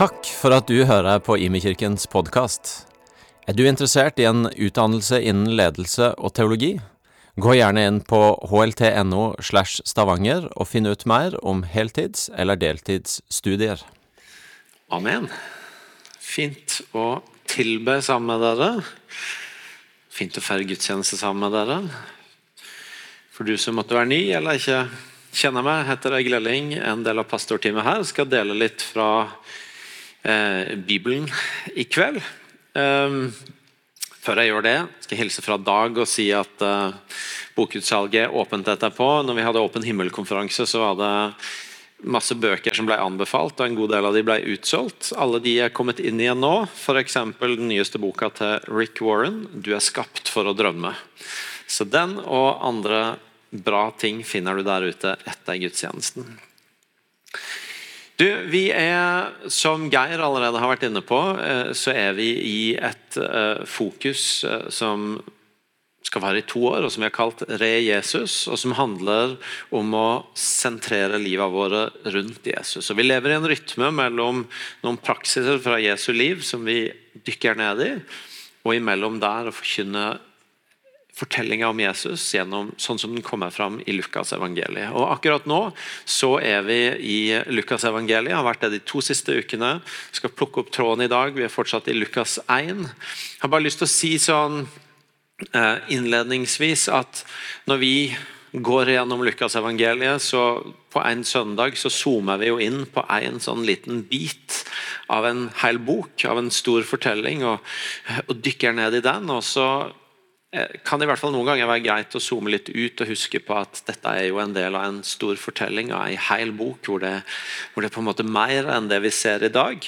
Takk for at du hører på Imekirkens podkast. Er du interessert i en utdannelse innen ledelse og teologi? Gå gjerne inn på hlt.no slash stavanger og finn ut mer om heltids- eller deltidsstudier. Amen. Fint å tilbe sammen med dere. Fint å feire gudstjeneste sammen med dere. For du som måtte være ny eller ikke kjenner meg, heter Egil Elling, en del av pastorteamet her. Skal dele litt fra eh, Bibelen i kveld. Um, før jeg gjør det, skal jeg hilse fra Dag og si at uh, bokutsalget er åpent etterpå. Når vi hadde Åpen himmel-konferanse, så var det masse bøker som ble anbefalt, og en god del av de ble utsolgt. Alle de er kommet inn igjen nå, f.eks. den nyeste boka til Rick Warren, 'Du er skapt for å drømme'. Så den og andre bra ting finner du der ute etter gudstjenesten. Du, vi er, Som Geir allerede har vært inne på, eh, så er vi i et eh, fokus eh, som skal være i to år, og som vi har kalt Re Jesus, og som handler om å sentrere livet våre rundt Jesus. Og Vi lever i en rytme mellom noen praksiser fra Jesu liv som vi dykker ned i, og imellom der å forkynne fortellinga om Jesus gjennom sånn som den kommer fram i Lukas evangeliet. Og Akkurat nå så er vi i Lukas evangeliet, har vært det de to siste ukene. Vi skal plukke opp tråden i dag, vi er fortsatt i Lukas 1. Jeg har bare lyst til å si sånn eh, innledningsvis at når vi går gjennom Lukas evangeliet, så på en søndag så zoomer vi jo inn på en sånn liten bit av en hel bok, av en stor fortelling, og, og dykker ned i den. og så kan det i hvert fall noen ganger være greit å zoome litt ut og huske på at dette er jo en del av en stor fortelling, av en hel bok, hvor det, hvor det på en måte mer enn det vi ser i dag.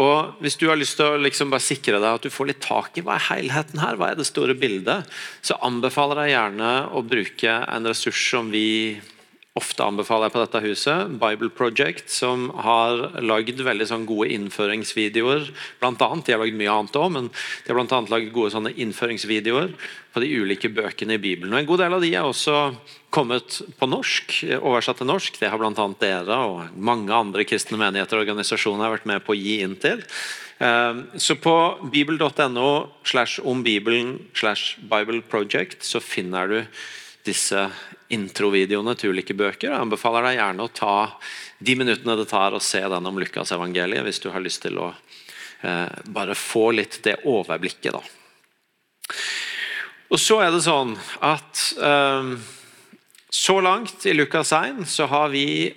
Og Hvis du har lyst til å liksom bare sikre deg at du får litt tak i hva er helheten her, hva er det store bildet, så anbefaler jeg gjerne å bruke en ressurs som vi ofte anbefaler jeg på dette huset, Bible Project, som har lagd veldig sånn gode innføringsvideoer. Blant annet, De har lagd mye annet òg, men de har blant annet lagd gode sånne innføringsvideoer på de ulike bøkene i Bibelen. Og En god del av de er også kommet på norsk, oversatt til norsk. Det har bl.a. dere og mange andre kristne menigheter og organisasjoner vært med på å gi inn til. Eh, så på bibel.no slash om bibelen slash Bible Project så finner du disse introvideoene til ulike bøker. Jeg anbefaler deg gjerne å ta de minuttene det tar å se den om Lukas evangeliet, hvis du har lyst til å eh, bare få litt det overblikket. da. Og så er det sånn at eh, så langt i Lukas 1 så har vi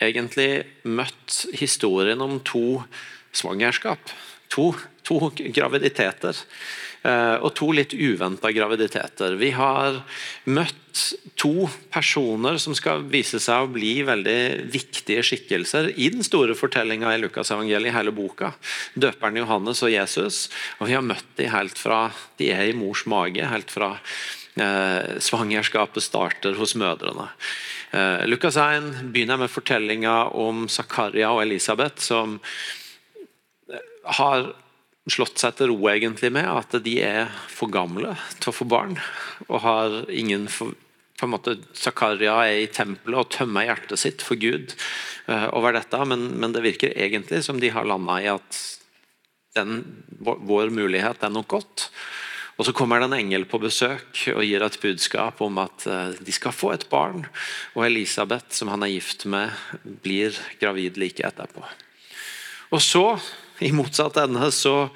egentlig møtt historien om to svangerskap. To, to graviditeter. Eh, og to litt uventa graviditeter. Vi har møtt to personer som skal vise seg å bli veldig viktige skikkelser i den store fortellinga i Lukas evangeliet, i hele boka. Døperen Johannes og Jesus. Og vi har møtt dem helt fra de er i mors mage, helt fra eh, svangerskapet starter hos mødrene. Eh, Lukas 1 begynner med fortellinga om Zakaria og Elisabeth, som har slått seg til ro egentlig med at de er for gamle til å få barn. Og har ingen for, på en måte, Zakaria er i tempelet og tømmer hjertet sitt for Gud uh, over dette, men, men, det virker egentlig som de har landa i at den, vår mulighet er nok godt. Og Så kommer det en engel på besøk og gir et budskap om at uh, de skal få et barn. Og Elisabeth, som han er gift med, blir gravid like etterpå. Og så i motsatt ende så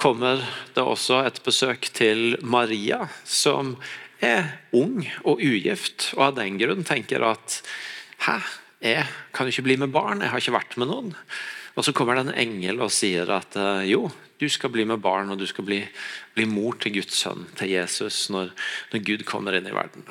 kommer det også et besøk til Maria, som er ung og ugift, og av den grunn tenker at Hæ, jeg kan jo ikke bli med barn, jeg har ikke vært med noen. Og Så kommer det en engel og sier at eh, jo, du skal bli med barn, og du skal bli, bli mor til Guds sønn, til Jesus, når, når, Gud kommer inn i verden.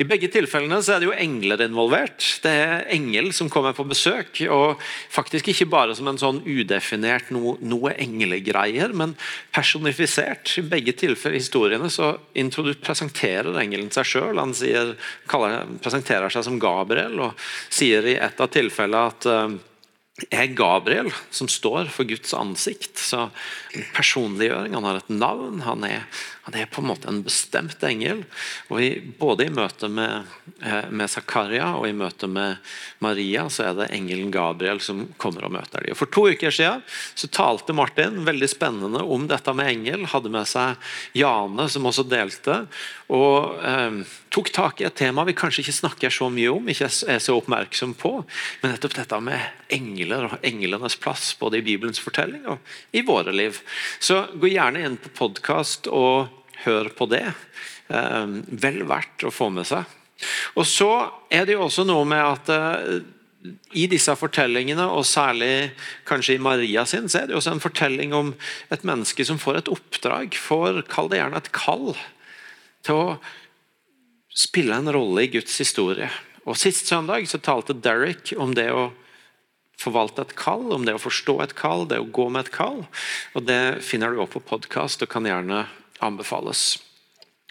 I begge tilfellene så er det jo engler involvert. Det er engel som kommer på besøk. og Faktisk ikke bare som en sånn udefinert no, noe englegreier, men personifisert. I begge tilfeller historiene så presenterer engelen seg sjøl. Han sier, kaller, presenterer seg som Gabriel og sier i et av tilfellene at uh, er Gabriel, som står for Guds ansikt. Så personliggjøring, Han har et navn, han er, han er på en måte en bestemt engel. og i, Både i møte med, eh, med Zakaria og i møte med Maria så er det engelen Gabriel som kommer og møter dem. For to uker siden så talte Martin veldig spennende om dette med engel. Hadde med seg Jane, som også delte. og eh, tok tak i et tema vi kanskje ikke snakker så mye om, ikke er så oppmerksom på, men nettopp dette med engler og englenes plass, både i Bibelens fortelling og i våre liv. Så gå gjerne inn på podkast og hør på det. Eh, vel verdt å få med seg. Og så er det jo også noe med at eh, i disse fortellingene, og særlig kanskje i Maria sin, så er det også en fortelling om et menneske som får et oppdrag, får, kall det gjerne et kall, til å spille en rolle i Guds historie. Og Sist søndag så talte Derek om det å forvalte et kall, om det å forstå et kall, det å gå med et kall. Og Det finner du også på podkast og kan gjerne anbefales.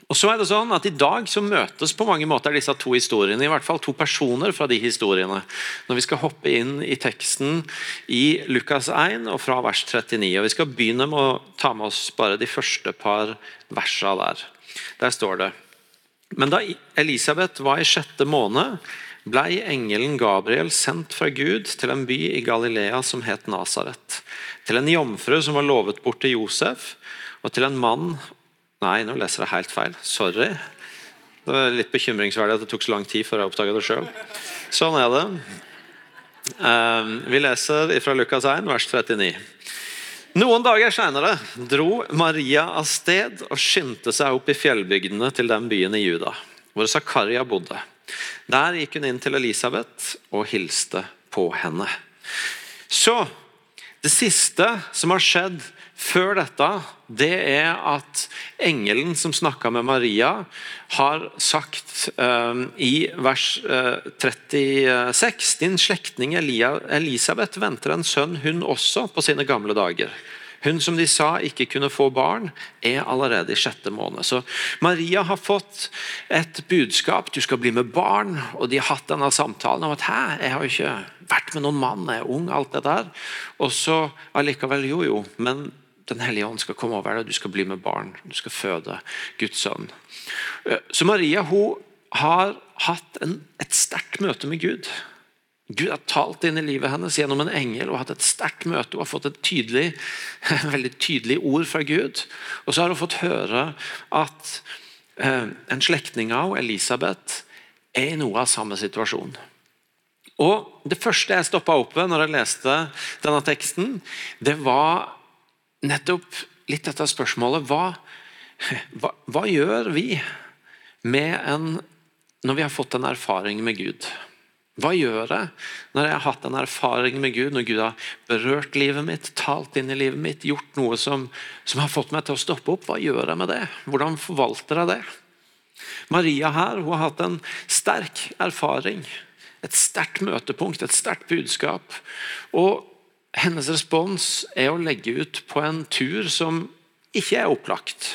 Og så er det sånn at I dag så møtes på mange måter disse to historiene, i hvert fall to personer fra de historiene. Når vi skal hoppe inn i teksten i Lukas 1 og fra vers 39. og Vi skal begynne med å ta med oss bare de første par versene der. Der står det Men da Elisabeth var i sjette måned, blei engelen Gabriel sendt fra Gud til en by i Galilea som het Nasaret. Til en jomfru som var lovet bort til Josef, og til en mann Nei, nå leser jeg helt feil. Sorry. Det var litt bekymringsverdig at det tok så lang tid før jeg oppdaga det sjøl. Sånn er det. Ehm, vi leser fra Lukas 1, vers 39. Noen dager senere dro Maria av sted og skyndte seg opp i fjellbygdene til den byen i Juda, hvor Zakaria bodde. Der gikk hun inn til Elisabeth og hilste på henne. Så det siste som har skjedd før dette, det er at engelen som snakka med Maria, har sagt um, i vers uh, eh, 36 Din slektning Elisabeth venter en sønn, hun også, på sine gamle dager. Hun som de sa ikke kunne få barn, er allerede i sjette måned. Så Maria har fått et budskap. Du skal bli med barn. Og de har hatt denne samtalen om at Hæ, jeg har jo ikke vært med noen mann, jeg er ung, alt det der. Og så allikevel, jo jo, men den hellige ånd skal komme over deg, du skal bli med barn. Du skal føde Guds sønn. Eh, så Maria hun har hatt en, et sterkt møte med Gud. Gud har talt inn i livet hennes gjennom en engel og hatt et sterkt møte. Hun har fått et tydelig, veldig tydelig ord fra Gud. Og så har hun fått høre at eh, en slektning av Elisabeth er i noe av samme situasjon. Og Det første jeg stoppa opp ved når jeg leste denne teksten, det var nettopp litt dette spørsmålet hva, hva, hva gjør vi en, når vi har fått en erfaring med Gud? Hva gjør jeg når jeg har hatt en erfaring med Gud, når Gud har berørt livet mitt, talt inn i livet mitt, gjort noe som, som har fått meg til å stoppe opp? Hva gjør jeg med det? Hvordan forvalter jeg det? Maria her hun har hatt en sterk erfaring, et sterkt møtepunkt, et sterkt budskap. Og hennes respons er å legge ut på en tur som ikke er opplagt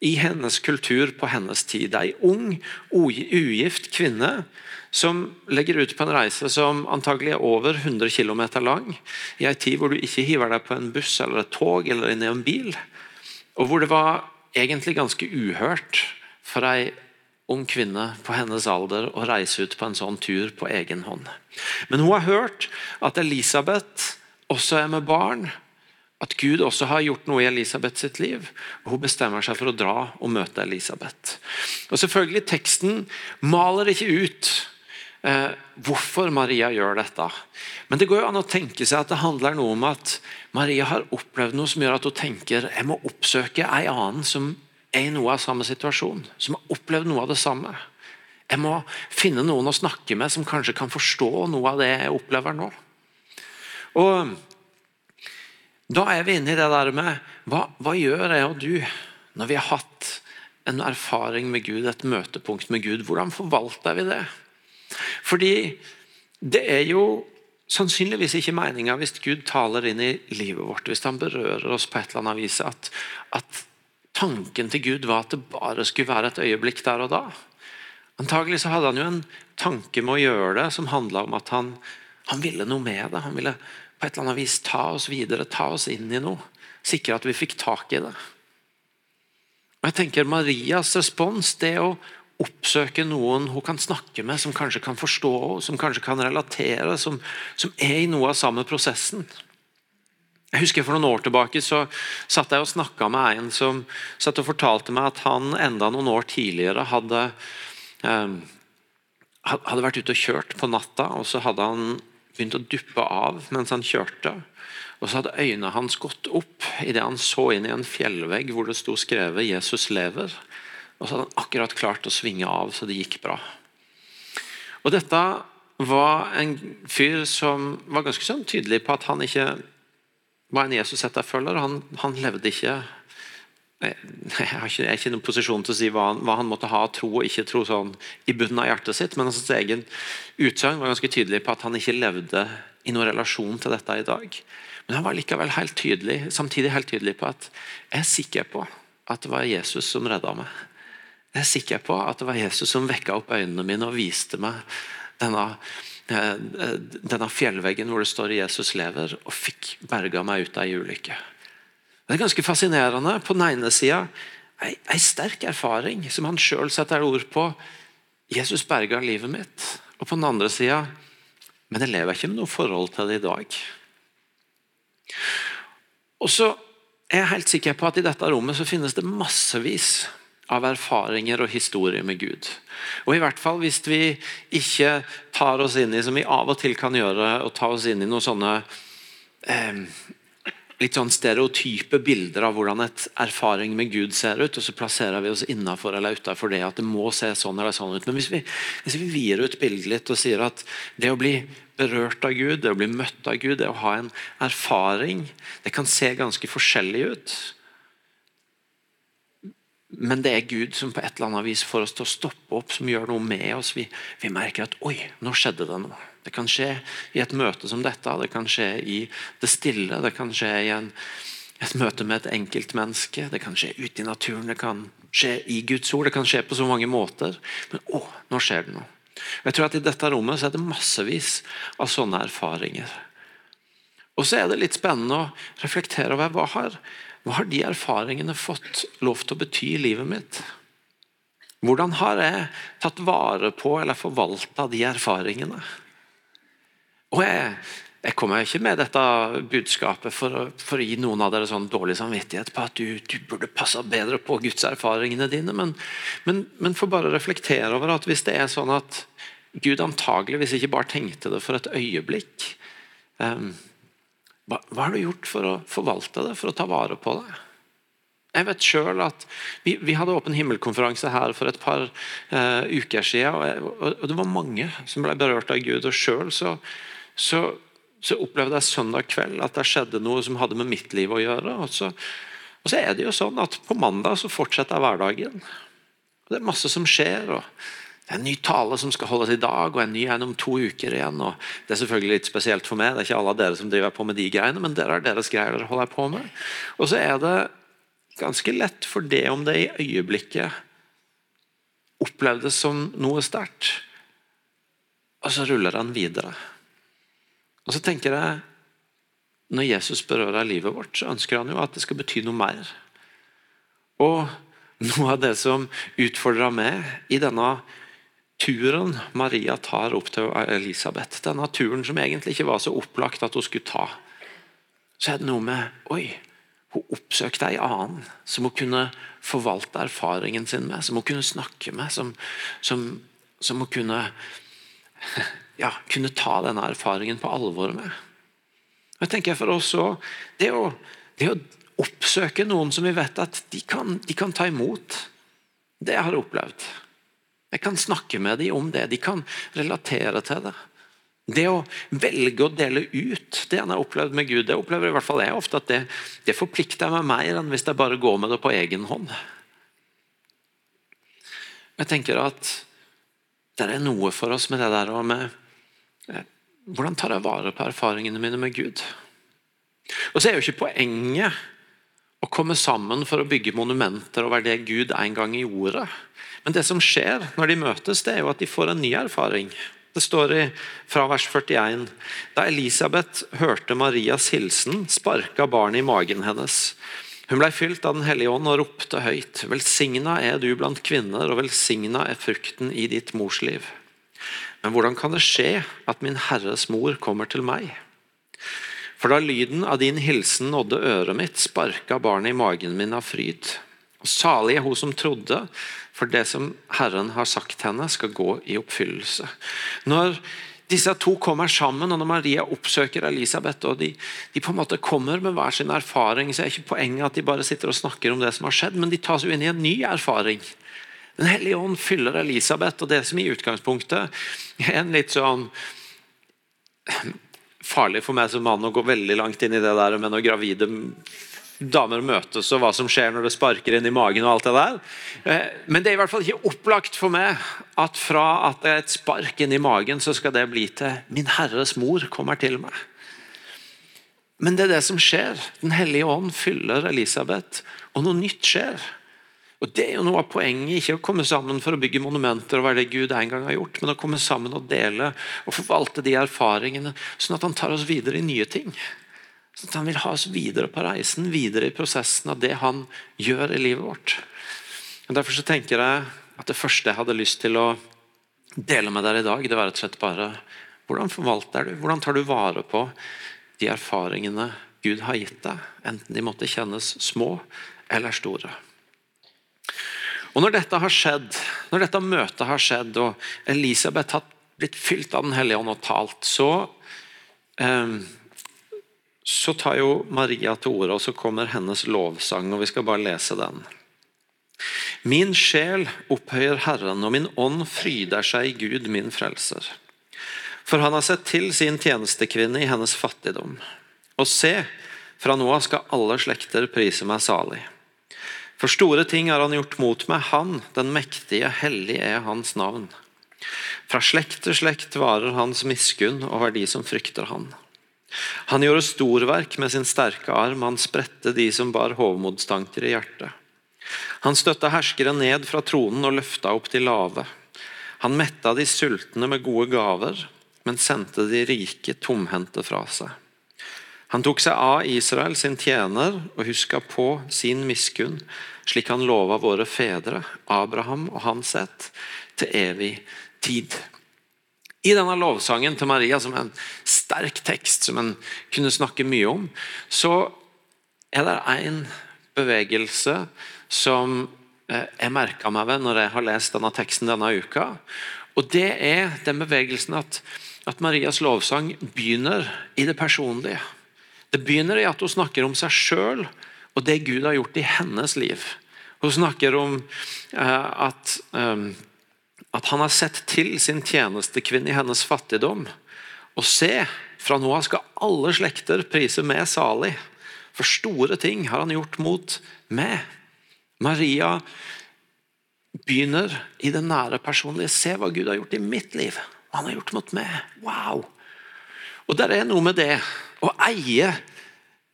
i hennes kultur på hennes tid. Ei ung, ugift kvinne som legger ut på en reise som antagelig er over 100 km lang, i ei tid hvor du ikke hiver deg på en buss eller et tog eller inn i en bil, og hvor det var egentlig ganske uhørt for ei ung kvinne på hennes alder å reise ut på en sånn tur på egen hånd. Men hun har hørt at Elisabeth også er med barn. At Gud også har gjort noe i Elisabeth sitt liv. og Hun bestemmer seg for å dra og møte Elisabeth. Og selvfølgelig, Teksten maler ikke ut eh, hvorfor Maria gjør dette. Men det går jo an å tenke seg at det handler noe om at Maria har opplevd noe som gjør at hun tenker jeg må oppsøke en annen som er i noe av samme situasjon. Som har opplevd noe av det samme. Jeg må finne noen å snakke med som kanskje kan forstå noe av det jeg opplever nå. Og Da er vi inne i det der med hva, hva gjør jeg og du når vi har hatt en erfaring med Gud, et møtepunkt med Gud? Hvordan forvalter vi det? Fordi det er jo sannsynligvis ikke meninga hvis Gud taler inn i livet vårt, hvis han berører oss på et eller annet vis, at, at tanken til Gud var at det bare skulle være et øyeblikk der og da. Antagelig så hadde han jo en tanke med å gjøre det som handla om at han Han ville noe med det. Han ville på et eller annet vis ta oss videre, ta oss inn i noe. Sikre at vi fikk tak i det. Og jeg tenker Marias respons det å oppsøke noen hun kan snakke med, som kanskje kan forstå henne, som kanskje kan relatere, som, som er i noe av samme prosessen. Jeg husker For noen år tilbake så satt jeg og snakka med en som satt og fortalte meg at han enda noen år tidligere hadde, eh, hadde vært ute og kjørt på natta, og så hadde han begynt å duppe av mens han kjørte. Og så hadde øynene hans gått opp idet han så inn i en fjellvegg hvor det sto skrevet 'Jesus lever'. Og så hadde han akkurat klart å svinge av så det gikk bra. Og Dette var en fyr som var ganske sånn tydelig på at han ikke var en Jesus-etterfølger. Han, han levde ikke jeg, har ikke, jeg er ikke noen posisjon til å si hva han, hva han, måtte ha tro og ikke tro sånn i bunnen av hjertet sitt, men hans egen utsagn var ganske tydelig på at han ikke levde i noen relasjon til dette i dag. Men han var likevel helt tydelig, samtidig helt tydelig på at jeg er sikker på at det var Jesus som redda meg. Jeg er sikker på at det var Jesus som vekka opp øynene mine og viste meg denne, eh, denne fjellveggen hvor det står 'Jesus lever', og fikk berga meg ut av ei ulykke. Det er ganske fascinerende. På den ene sida ei, sterk erfaring som han sjøl setter ord på. Jesus berga livet mitt. Og på den andre sida Men jeg lever ikke med noe forhold til det i dag. Og så er jeg helt sikker på at i dette rommet så finnes det massevis av erfaringer og historier med Gud. Og i hvert fall hvis vi ikke tar oss inn i, som vi av og til kan gjøre, og ta oss inn i noen sånne eh, litt sånn stereotype bilder av hvordan et erfaring med Gud ser ut, og så plasserer vi oss innafor eller utafor det at det må se sånn eller sånn ut. Men hvis vi, hvis vi vier ut bildet litt og sier at det å bli berørt av Gud, det å bli møtt av Gud, det å ha en erfaring. Det kan se ganske forskjellig ut. Men det er Gud som på et eller annet vis får oss til å stoppe opp, som gjør noe med oss. Vi, vi merker at 'oi, nå skjedde det noe'. Det kan skje i et møte som dette, det kan skje i det stille, det kan skje i en, et møte med et enkeltmenneske, det kan skje ute i naturen, det kan skje i Guds ord, det kan skje på så mange måter. Men å, nå skjer det noe. Jeg tror at I dette rommet så er det massevis av sånne erfaringer. Og så er det litt spennende å reflektere over hva har, hva har de erfaringene fått lov til å bety i livet mitt? Hvordan har jeg tatt vare på eller forvalta de erfaringene? Og jeg, jeg kommer ikke med dette budskapet for å, for å gi noen av dere sånn dårlig samvittighet på at du, du burde passe bedre på gudserfaringene dine, men, men, men for bare reflektere over at hvis det er sånn at Gud antageligvis ikke bare tenkte det for et øyeblikk. Um, hva, hva, har du gjort for å forvalte det, for å ta vare på det? Jeg vet selv at Vi, vi hadde Åpen himmelkonferanse her for et par uh, uker siden. Og, og, og, det var mange som ble berørt av Gud. og Selv så, så, så, opplevde jeg søndag kveld at det skjedde noe som hadde med mitt liv å gjøre. Og så, og så er det jo sånn at På mandag så fortsetter hverdagen. Og Det er masse som skjer. og det er en ny tale som skal holdes i dag, og en ny en om to uker igjen. og Det er selvfølgelig litt spesielt for meg, det er ikke alle av dere som driver på med de greiene, men dere har deres greier dere holder på med. Og så er det ganske lett for det om det i øyeblikket opplevdes som noe sterkt, og så ruller han videre. Og så tenker jeg når Jesus berører livet vårt, så ønsker han jo at det skal bety noe mer. Og noe av det som utfordrer meg i denne turen Maria tar opp til Elisabeth, denne turen som egentlig ikke var så opplagt at hun skulle ta, så er det noe med Oi, hun oppsøkte ei annen som hun kunne forvalte erfaringen sin med, som hun kunne snakke med, som, som, som hun kunne, ja, kunne ta denne erfaringen på alvor med. Og Jeg tenker for oss også, det å, det å oppsøke noen som vi vet at de kan, de kan ta imot, det har jeg opplevd. Jeg kan snakke med dem om det. De kan relatere til det. Det å velge å dele ut det han har opplevd med Gud, det opplever i hvert fall jeg ofte at det, det forplikter meg mer enn hvis jeg bare går med det på egen hånd. Jeg tenker at det er noe for oss med det der og med Hvordan tar jeg vare på erfaringene mine med Gud? Og så er jo ikke poenget å komme sammen for å bygge monumenter over det Gud en gang gjorde. Men det som skjer når de møtes, det er jo at de får en ny erfaring. Det står i, fra vers 41. Da Elisabeth hørte Marias hilsen, sparka barnet i magen hennes. Hun blei fylt av Den hellige ånd og ropte høyt. Velsigna er du blant kvinner, og velsigna er frukten i ditt mors liv. Men hvordan kan det skje at min Herres mor kommer til meg? For da lyden av din hilsen nådde øret mitt, sparka barnet i magen min av fryd. Og Salig er hun som trodde, for det som Herren har sagt henne, skal gå i oppfyllelse. Når disse to kommer sammen, og når Maria oppsøker Elisabeth, og de, de, på en måte kommer med hver sin erfaring, så er ikke poenget at de bare sitter og snakker om det som har skjedd, men de tas jo inn i en ny erfaring. Den hellige ånd fyller Elisabeth, og det som i utgangspunktet er en litt sånn farlig for meg som mann å gå veldig langt inn i det der med når gravide damer møtes og hva som skjer når det sparker inn i magen og alt det der. Eh, men det er i hvert fall ikke opplagt for meg at fra at det er et spark inn i magen, så skal det bli til 'min Herres mor kommer til meg'. Men det er det som skjer. Den hellige ånd fyller Elisabeth, og noe nytt skjer. Og Det er jo noe av poenget, ikke å komme sammen for å bygge monumenter og være det Gud en gang har gjort, men å komme sammen og dele og forvalte de erfaringene, sånn at han tar oss videre i nye ting. Sånn at Han vil ha oss videre på reisen, videre i prosessen av det han gjør i livet vårt. Og Derfor så tenker jeg at det første jeg hadde lyst til å dele med dere i dag, det var rett og slett bare hvordan forvalter du, hvordan tar du vare på de erfaringene Gud har gitt deg, enten de måtte kjennes små eller store. Og Når dette har skjedd, når dette møtet har skjedd, og Elisabeth har blitt fylt av Den hellige ånd og talt, så, eh, så tar jo Maria til orde, og så kommer hennes lovsang. og Vi skal bare lese den. Min sjel opphøyer Herren, og min ånd fryder seg i Gud, min frelser. For han har sett til sin tjenestekvinne i hennes fattigdom. Og se, fra nå av skal alle slekter prise meg salig. For store ting har han gjort mot meg, han, den mektige, hellig er hans navn. Fra slekt til slekt varer hans miskunn over de som frykter han. Han gjorde storverk med sin sterke arm, han spredte de som bar hovmodstanker i hjertet. Han støtta herskere ned fra tronen og løfta opp de lave. Han metta de sultne med gode gaver, men sendte de rike tomhendte fra seg. Han tok seg av Israel sin tjener og huska på sin miskunn, slik han lova våre fedre, Abraham og hans ett, til evig tid. I denne lovsangen til Maria, som er en sterk tekst som en kunne snakke mye om, så er det en bevegelse som eh, jeg merka meg ved når jeg har lest denne teksten denne uka. Og Det er den bevegelsen at, at Marias lovsang begynner i det personlige. Det begynner i at hun snakker om seg sjøl og det Gud har gjort i hennes liv. Hun snakker om eh, at, eh, at, han har sett til sin tjenestekvinne i hennes fattigdom. Og se, fra nå av skal alle slekter prise meg salig. For store ting har han gjort mot meg. Maria begynner i det nære personlige. Se hva Gud har gjort i mitt liv. Han har gjort mot meg. Wow! Og det er noe med det å eie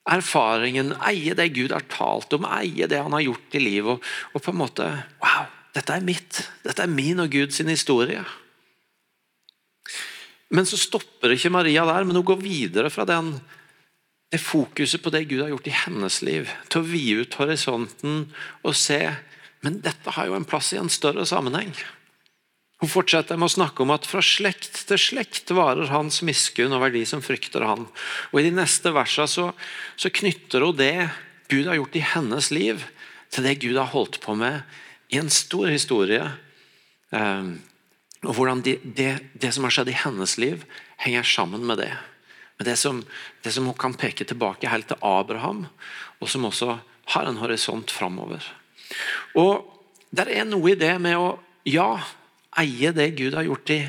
erfaringen, eie det Gud har talt om, eie det han har gjort i livet. Og, og, på en måte Wow, dette er mitt. Dette er min og Guds historie. Men så stopper ikke Maria der, men hun går videre fra den, det fokuset på det Gud har gjort i hennes liv, til å vide ut horisonten og se men dette har jo en plass i en større sammenheng. Hun fortsetter med å snakke om at fra slekt til slekt varer hans miskunn over de som frykter han. Og I de neste versene så, så, knytter hun det Gud har gjort i hennes liv, til det Gud har holdt på med i en stor historie. Um, og hvordan de, det, det, som har skjedd i hennes liv, henger sammen med det. Med det som, det som hun kan peke tilbake helt til Abraham, og som også har en horisont framover. Og der er noe i det med å Ja, eie det Gud har gjort i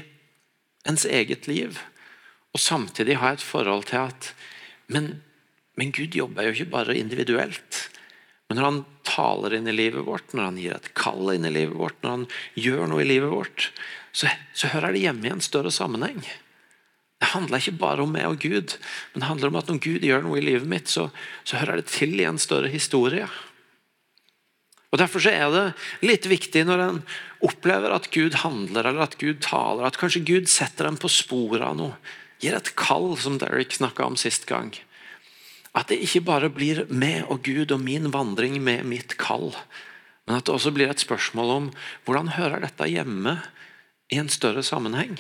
ens eget liv, og samtidig ha et forhold til at men, men Gud jobber jo ikke bare individuelt. Men når han taler inn i livet vårt, når han gir et kall inn i livet vårt, når han gjør noe i livet vårt, så, så hører det hjemme i en større sammenheng. Det handler ikke bare om meg og Gud, men det handler om at når Gud gjør noe i livet mitt, så, så hører det til i en større historie. Og Derfor er det litt viktig når en opplever at Gud handler eller at Gud taler, at kanskje Gud setter en på sporet av noe, gir et kall, som Derek snakka om sist gang. At det ikke bare blir meg og Gud og min vandring med mitt kall, men at det også blir et spørsmål om hvordan hører dette hjemme i en større sammenheng?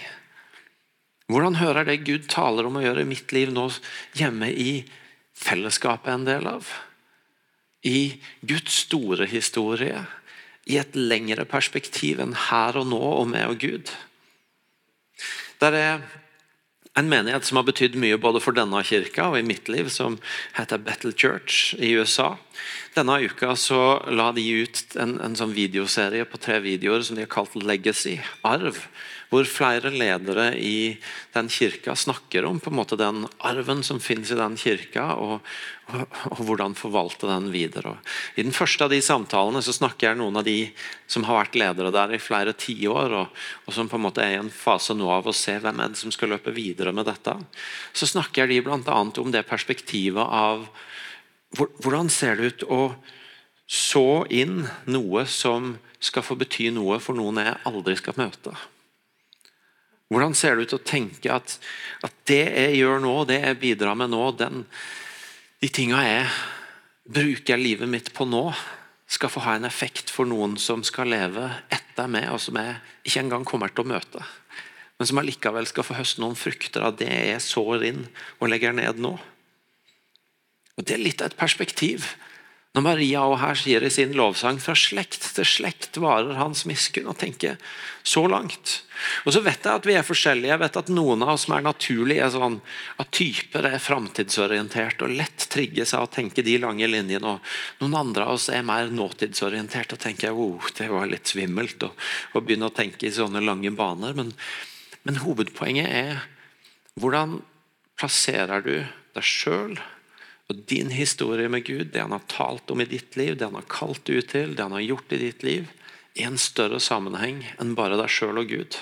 Hvordan hører det Gud taler om å gjøre i mitt liv nå hjemme i fellesskapet en del av? I Guds store historie? I et lengre perspektiv enn her og nå og med og Gud? Der er en menighet som har betydd mye både for denne kirka og i mitt liv, som heter Battle Church i USA. Denne uka så la de ut en, en sånn videoserie på tre videoer som de har kalt Legacy, arv hvor flere ledere i den kirka snakker om på en måte den arven som finnes i den kirka, og, og, og hvordan forvalte den videre. Og I den første av de samtalene så snakker jeg noen av de som har vært ledere der i flere tiår, og, og som på en måte er i en fase nå av å se hvem er det som skal løpe videre med dette. Så snakker de bl.a. om det perspektivet av hvordan ser det ut å så inn noe som skal få bety noe for noen jeg aldri skal møte. Hvordan ser det ut å tenke at, at, det jeg gjør nå, det jeg bidrar med nå, den, de tinga jeg bruker livet mitt på nå, skal få ha en effekt for noen som skal leve etter meg, og som jeg ikke engang kommer til å møte. Men som allikevel skal få høste noen frukter av det jeg sår inn og legger ned nå. Og Det er litt av et perspektiv når Maria og her sier i sin lovsang fra slekt til slekt varer hans miskunn, og tenker så langt. Og så vet jeg at vi er forskjellige. Jeg vet at Noen av oss som er naturlige, er sånn at typer er framtidsorientert og lett trigges av å tenke de lange linjene. og Noen andre av oss er mer nåtidsorientert og tenker oh, det var litt svimmelt å, å begynne å tenke i sånne lange baner. Men, men hovedpoenget er hvordan plasserer du deg sjøl og din historie med Gud, det han har talt om i ditt liv, det han har kalt deg ut til, det han har gjort i ditt liv, i en større sammenheng enn bare deg sjøl og Gud.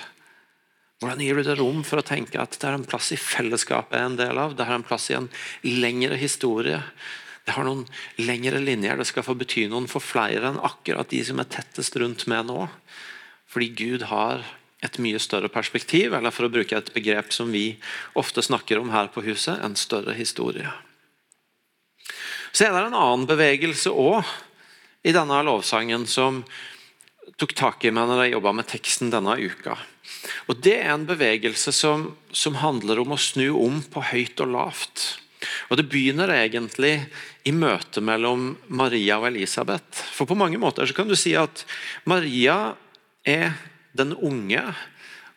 Hvordan gir du det rom for å tenke at det er en plass i fellesskapet jeg er en del av? Det er en plass i en lengre historie. Det har noen lengre linjer. Det skal få bety noen for flere enn akkurat de som er tettest rundt meg nå. Fordi Gud har et mye større perspektiv, eller for å bruke et begrep som vi ofte snakker om her på huset, en større historie. Så er det en annen bevegelse òg i denne lovsangen som tok tak i meg når jeg jobba med teksten denne uka. Og Det er en bevegelse som, som handler om å snu om på høyt og lavt. Og Det begynner egentlig i møtet mellom Maria og Elisabeth. For på mange måter så kan du si at Maria er den unge,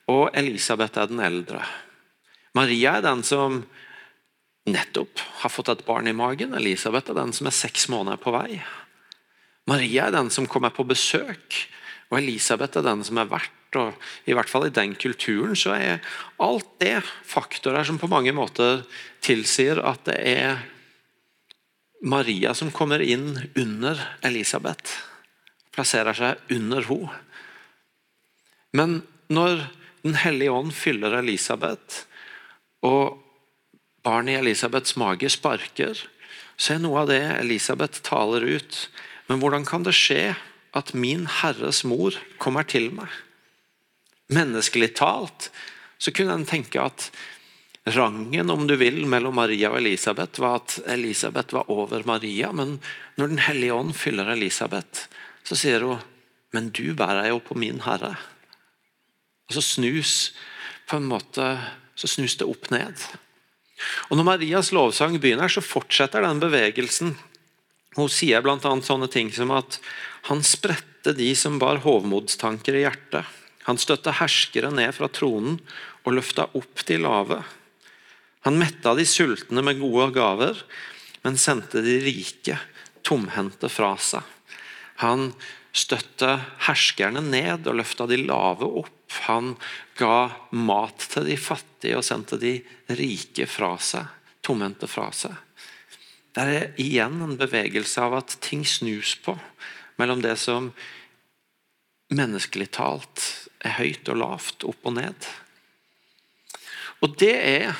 og Elisabeth er den eldre. Maria er den som nettopp har fått et barn i magen. Elisabeth er den som er seks måneder på vei. Maria er den som kommer på besøk, og Elisabeth er den som er vert. og I hvert fall i den kulturen så er alt det faktorer som på mange måter tilsier at det er Maria som kommer inn under Elisabeth. Plasserer seg under henne. Men når Den hellige ånd fyller Elisabeth, og barnet i Elisabeths mage sparker, så er noe av det Elisabeth taler ut. Men hvordan kan det skje at min Herres mor kommer til meg? Menneskelig talt så kunne en tenke at rangen om du vil, mellom Maria og Elisabeth var at Elisabeth var over Maria. Men når Den hellige ånd fyller Elisabeth, så sier hun men du bærer jo på min Herre. Og så snus på en måte, så snus det opp ned. Og Når Marias lovsang begynner, så fortsetter den bevegelsen. Hun sier bl.a. sånne ting som at han spredte de som bar hovmodstanker i hjertet. Han støtte herskere ned fra tronen og løfta opp de lave. Han metta de sultne med gode gaver, men sendte de rike tomhendte fra seg. Han støtte herskerne ned og løfta de lave opp. Han ga mat til de fattige og sendte de rike fra seg, tomhendte fra seg. Det er igjen en bevegelse av at ting snus på mellom det som menneskelig talt er høyt og lavt, opp og ned. Og det er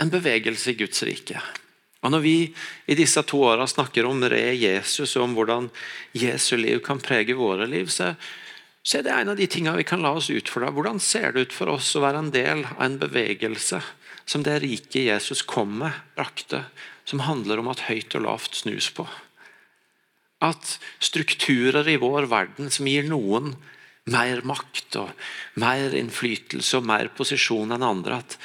en bevegelse i Guds rike. Og Når vi i disse to åra snakker om re Jesus og om hvordan Jesu liv kan prege våre liv, så, så er det en av de tingene vi kan la oss utfordre. Hvordan ser det ut for oss å være en del av en bevegelse som det rike Jesus kom med, brakte, som handler om at høyt og lavt snus på? At strukturer i vår verden som gir noen mer makt og mer innflytelse og mer posisjon enn andre, at,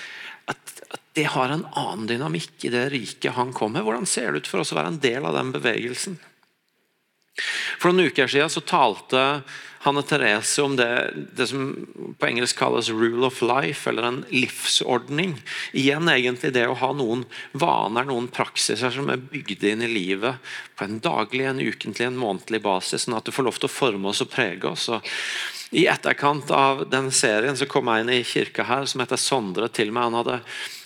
at, at det har en annen dynamikk i det riket han kom med. Hvordan ser det ut for oss å være en del av den bevegelsen? For noen uker siden så talte Hanne Therese om det, det, som på engelsk kalles 'rule of life', eller en livsordning. Igjen egentlig det å ha noen vaner, noen praksiser som er bygd inn i livet på en daglig, en ukentlig, en månedlig basis, sånn at du får lov til å forme oss og prege oss. Og I etterkant av den serien så kom jeg inn i kirka her som heter Sondre til meg. Han hadde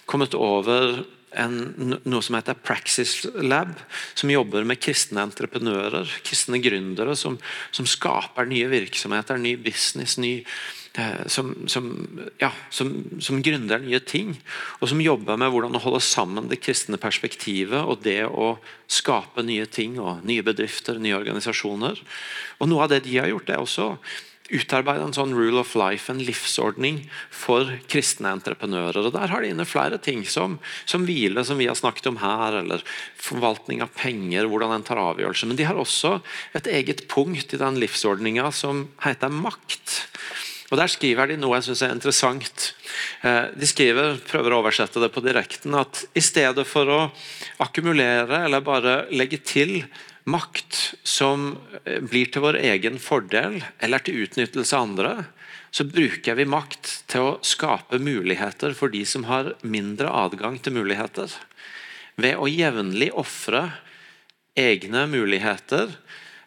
kommet over en, noe som heter Praxis Lab, som jobber med kristne entreprenører, kristne gründere, som, som skaper nye virksomheter, ny business, ny, eh, som, som, ja, som, som gründer nye ting. Og som jobber med hvordan å holde sammen det kristne perspektivet og det å skape nye ting og nye bedrifter, nye organisasjoner. Og Noe av det de har gjort, er også utarbeide en sånn rule of life, en livsordning for kristne entreprenører. og Der har de inne flere ting, som, som hvile, som vi har snakket om her, eller forvaltning av penger, hvordan en tar avgjørelser. Men de har også et eget punkt i den livsordninga som heter makt. Og Der skriver de noe jeg synes er interessant. Eh, de skriver, prøver å oversette det på direkten, at i stedet for å akkumulere eller bare legge til makt som eh, blir til vår egen fordel eller til utnyttelse av andre, så bruker vi makt til å skape muligheter for de som har mindre adgang til muligheter. Ved å jevnlig ofre egne muligheter,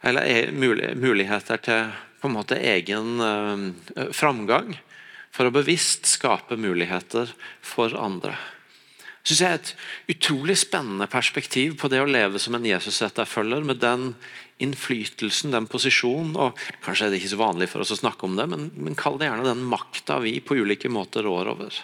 eller e, muligheter til på en måte egen eh, framgang, for å bevisst skape muligheter for andre synes jeg er et utrolig spennende perspektiv på det å leve som en Jesus-etterfølger, med den innflytelsen, den posisjonen, og kanskje er det ikke så vanlig for oss å snakke om det, men, men kall det gjerne den makta vi på ulike måter rår over.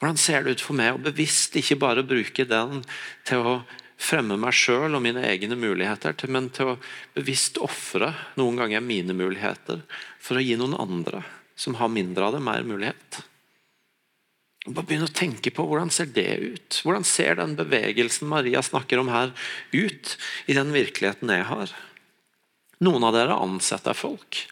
Hvordan ser det ut for meg å bevisst ikke bare bruke den til å fremme meg sjøl og mine egne muligheter, men til å bevisst ofre noen ganger mine muligheter for å gi noen andre som har mindre av det, mer mulighet? Bare begynn å tenke på Hvordan ser det ut? Hvordan ser den bevegelsen Maria snakker om her, ut i den virkeligheten jeg har? Noen av dere ansetter folk.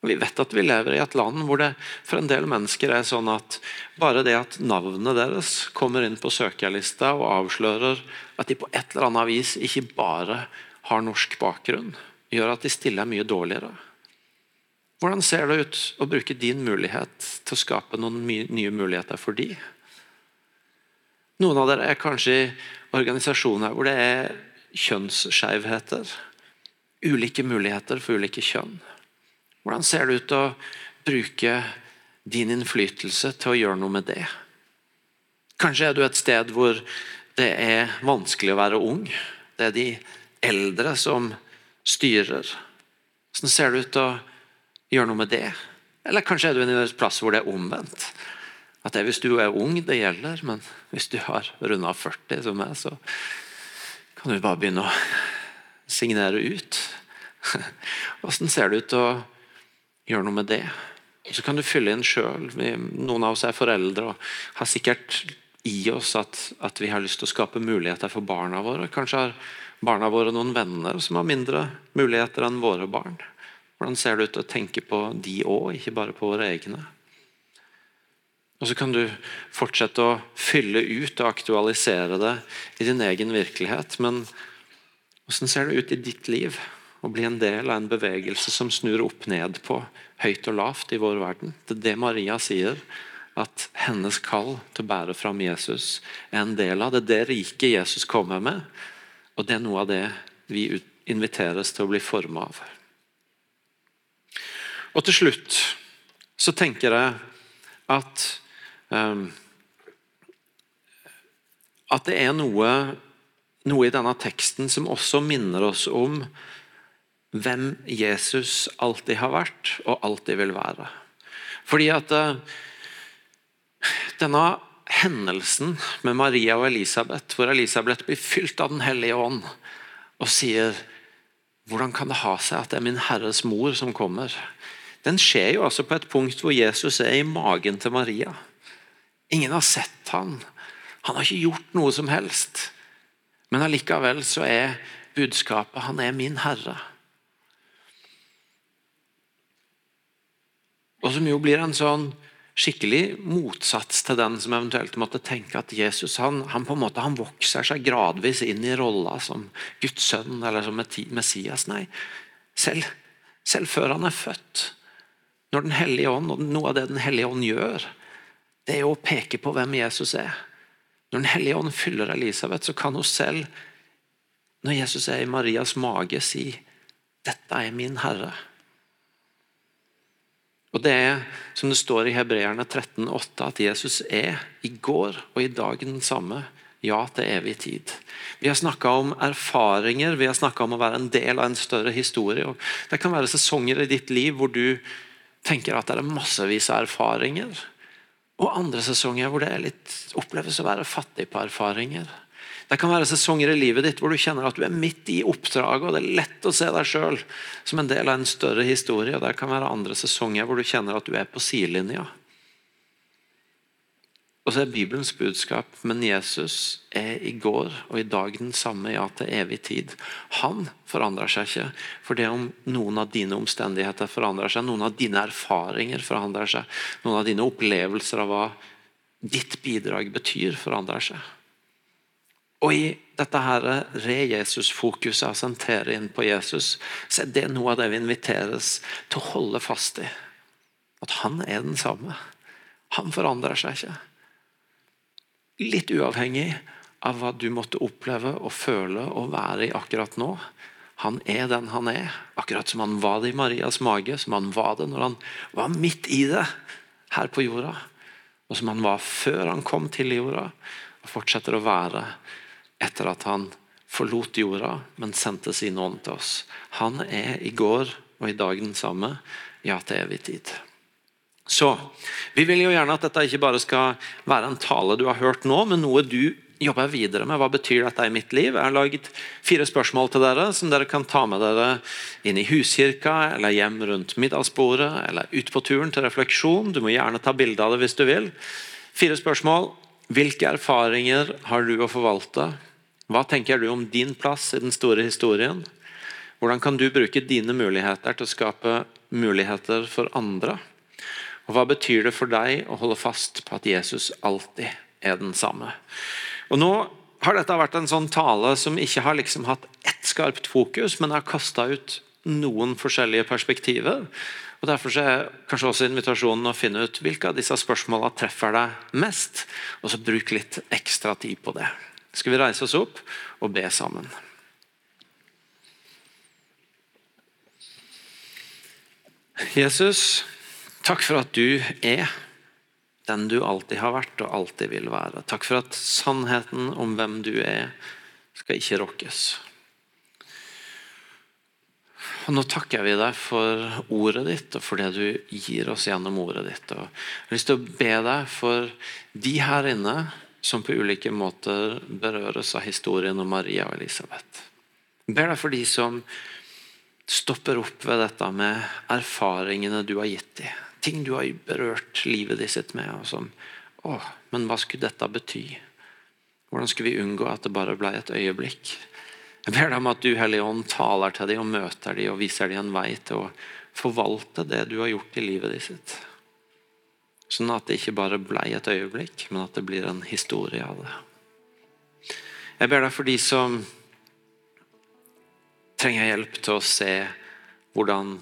Vi vet at vi lever i et land hvor det for en del mennesker er sånn at bare det at navnet deres kommer inn på søkerlista og avslører at de på et eller annet vis ikke bare har norsk bakgrunn, gjør at de stiller mye dårligere. Hvordan ser det ut å bruke din mulighet til å skape noen nye muligheter for de? Noen av dere er kanskje i organisasjoner hvor det er kjønnsskjevheter. Ulike muligheter for ulike kjønn. Hvordan ser det ut å bruke din innflytelse til å gjøre noe med det? Kanskje er du et sted hvor det er vanskelig å være ung. Det er de eldre som styrer. Hvordan ser det ut å gjøre noe med det. Eller kanskje er du i en plass hvor det er omvendt. At det er hvis du er ung det gjelder, men hvis du har runda 40 som meg, så kan du bare begynne å signere ut. Åssen ser det ut å gjøre noe med det? Så kan du fylle inn sjøl. Noen av oss er foreldre og har sikkert i oss at, at, vi har lyst til å skape muligheter for barna våre. Kanskje har barna våre noen venner som har mindre muligheter enn våre barn. Hvordan ser det ut å tenke på de òg, ikke bare på våre egne? Og Så kan du fortsette å fylle ut og aktualisere det i din egen virkelighet. Men hvordan ser det ut i ditt liv å bli en del av en bevegelse som snur opp ned på høyt og lavt i vår verden? Det er det Maria sier, at hennes kall til å bære fram Jesus er en del av det. Det riket Jesus kommer med, og det er noe av det vi inviteres til å bli forma av. Og til slutt så tenker jeg at um, At det er noe, noe i denne teksten som også minner oss om hvem Jesus alltid har vært og alltid vil være. Fordi at uh, denne hendelsen med Maria og Elisabeth, hvor Elisabeth blir fylt av Den hellige ånd og sier hvordan kan det ha seg at det er min Herres mor som kommer? Den skjer jo altså på et punkt hvor Jesus er i magen til Maria. Ingen har sett han. Han har ikke gjort noe som helst. Men allikevel så er budskapet han er min herre. Og som jo blir en sånn skikkelig motsats til den som eventuelt måtte tenke at Jesus han, han på en måte, han vokser seg gradvis inn i rolla som Guds sønn eller som Messias. Nei, selv, selv før han er født. Når Den hellige ånd, og Noe av det Den hellige ånd gjør, det er å peke på hvem Jesus er. Når Den hellige ånd fyller Elisabeth, så kan hun selv, når Jesus er i Marias mage, si 'Dette er min Herre'. Og Det er som det står i Hebreerne 13,8, at Jesus er i går og i dag den samme. Ja til evig tid. Vi har snakka om erfaringer, vi har snakka om å være en del av en større historie. Det kan være sesonger i ditt liv hvor du tenker at det er massevis av erfaringer. Og andre sesonger hvor det litt, oppleves å være fattig på erfaringer. Det kan være sesonger i livet ditt hvor du kjenner at du er midt i oppdraget, og det er lett å se deg sjøl som en del av en større historie. og Det kan være andre sesonger hvor du kjenner at du er på sidelinja. Og så er Bibelens budskap men Jesus er i går og i dag den samme, ja til evig tid. Han forandrer seg ikke. For det om noen av dine omstendigheter forandrer seg, noen av dine erfaringer forandrer seg, noen av dine opplevelser av hva ditt bidrag betyr, forandrer seg. Og i dette her re-Jesus-fokuset, å sentere inn på Jesus, så er det noe av det vi inviteres til å holde fast i. At han er den samme. Han forandrer seg ikke. Litt uavhengig av hva du måtte oppleve og føle og være i akkurat nå. Han er den han er, akkurat som han var det i Marias mage, som han var det når han var midt i det her på jorda. Og som han var før han kom til jorda, og fortsetter å være etter at han forlot jorda, men sendte sin ånd til oss. Han er i går og i dag den samme, ja til evig tid. Så, Vi vil jo gjerne at dette ikke bare skal være en tale du har hørt nå, men noe du jobber videre med. Hva betyr dette i mitt liv? Jeg har laget fire spørsmål til dere som dere kan ta med dere inn i huskirka, eller hjem rundt middagsbordet, eller ut på turen til refleksjon. Du må gjerne ta bilde av det hvis du vil. Fire spørsmål. Hvilke erfaringer har du å forvalte? Hva tenker du om din plass i den store historien? Hvordan kan du bruke dine muligheter til å skape muligheter for andre? Og Hva betyr det for deg å holde fast på at Jesus alltid er den samme? Og Nå har dette vært en sånn tale som ikke har liksom hatt ett skarpt fokus, men har kasta ut noen forskjellige perspektiver. Og Derfor er kanskje også invitasjonen å finne ut hvilke av disse spørsmålene treffer deg mest, og så bruk litt ekstra tid på det. Skal vi reise oss opp og be sammen? Jesus, Takk for at du er den du alltid har vært og alltid vil være. Takk for at sannheten om hvem du er, skal ikke rokkes. Og Nå takker vi deg for ordet ditt og for det du gir oss gjennom ordet ditt. Og jeg har lyst til å be deg for de her inne som på ulike måter berøres av historien om Maria og Elisabeth. Jeg ber deg for de som stopper opp ved dette med erfaringene du har gitt dem ting du har berørt livet ditt sitt med. og som, å, Men hva skulle dette bety? Hvordan skulle vi unngå at det bare ble et øyeblikk? Jeg ber deg om at du Hellige Ånd taler til dem og møter dem og viser dem en vei til å forvalte det du har gjort i livet ditt. sitt. Sånn at det ikke bare ble et øyeblikk, men at det blir en historie av det. Jeg ber deg for de som trenger hjelp til å se hvordan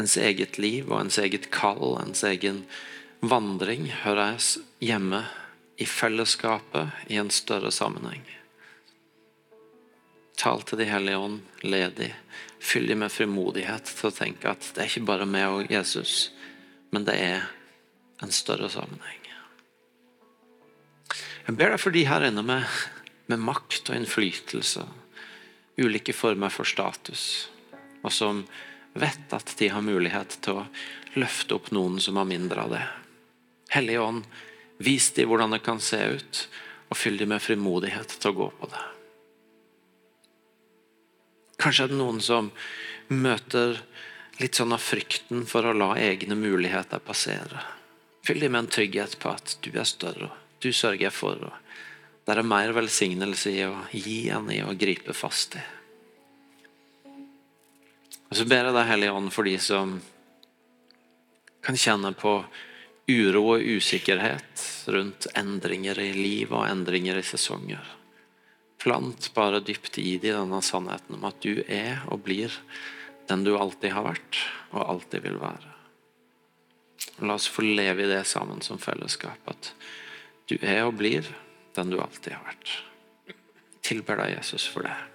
ens eget liv og ens eget kall, ens egen vandring, hører jeg hjemme i fellesskapet i en større sammenheng. Tal til De hellige ånd, led de, fyll de med frimodighet til å tenke at det er ikke bare meg og Jesus, men det er en større sammenheng. Jeg ber deg for de her inne med, med makt og innflytelse, ulike former for status, og som vet at de har mulighet til å løfte opp noen som har mindre av det. Hellige Ånd, Vis dem hvordan det kan se ut, og fyll dem med frimodighet til å gå på det. Kanskje er det noen som møter litt sånn av frykten for å la egne muligheter passere. Fyll dem med en trygghet på at du er større, og du sørger for. Og det er mer velsignelse i å gi enn i å gripe fast i. Og Så ber jeg deg, Hellige Ånd, for de som kan kjenne på uro og usikkerhet rundt endringer i liv og endringer i sesonger. Plant bare dypt i de denne sannheten om at du er og blir den du alltid har vært og alltid vil være. La oss få leve i det sammen som fellesskap. At du er og blir den du alltid har vært. Tilber deg, Jesus, for det.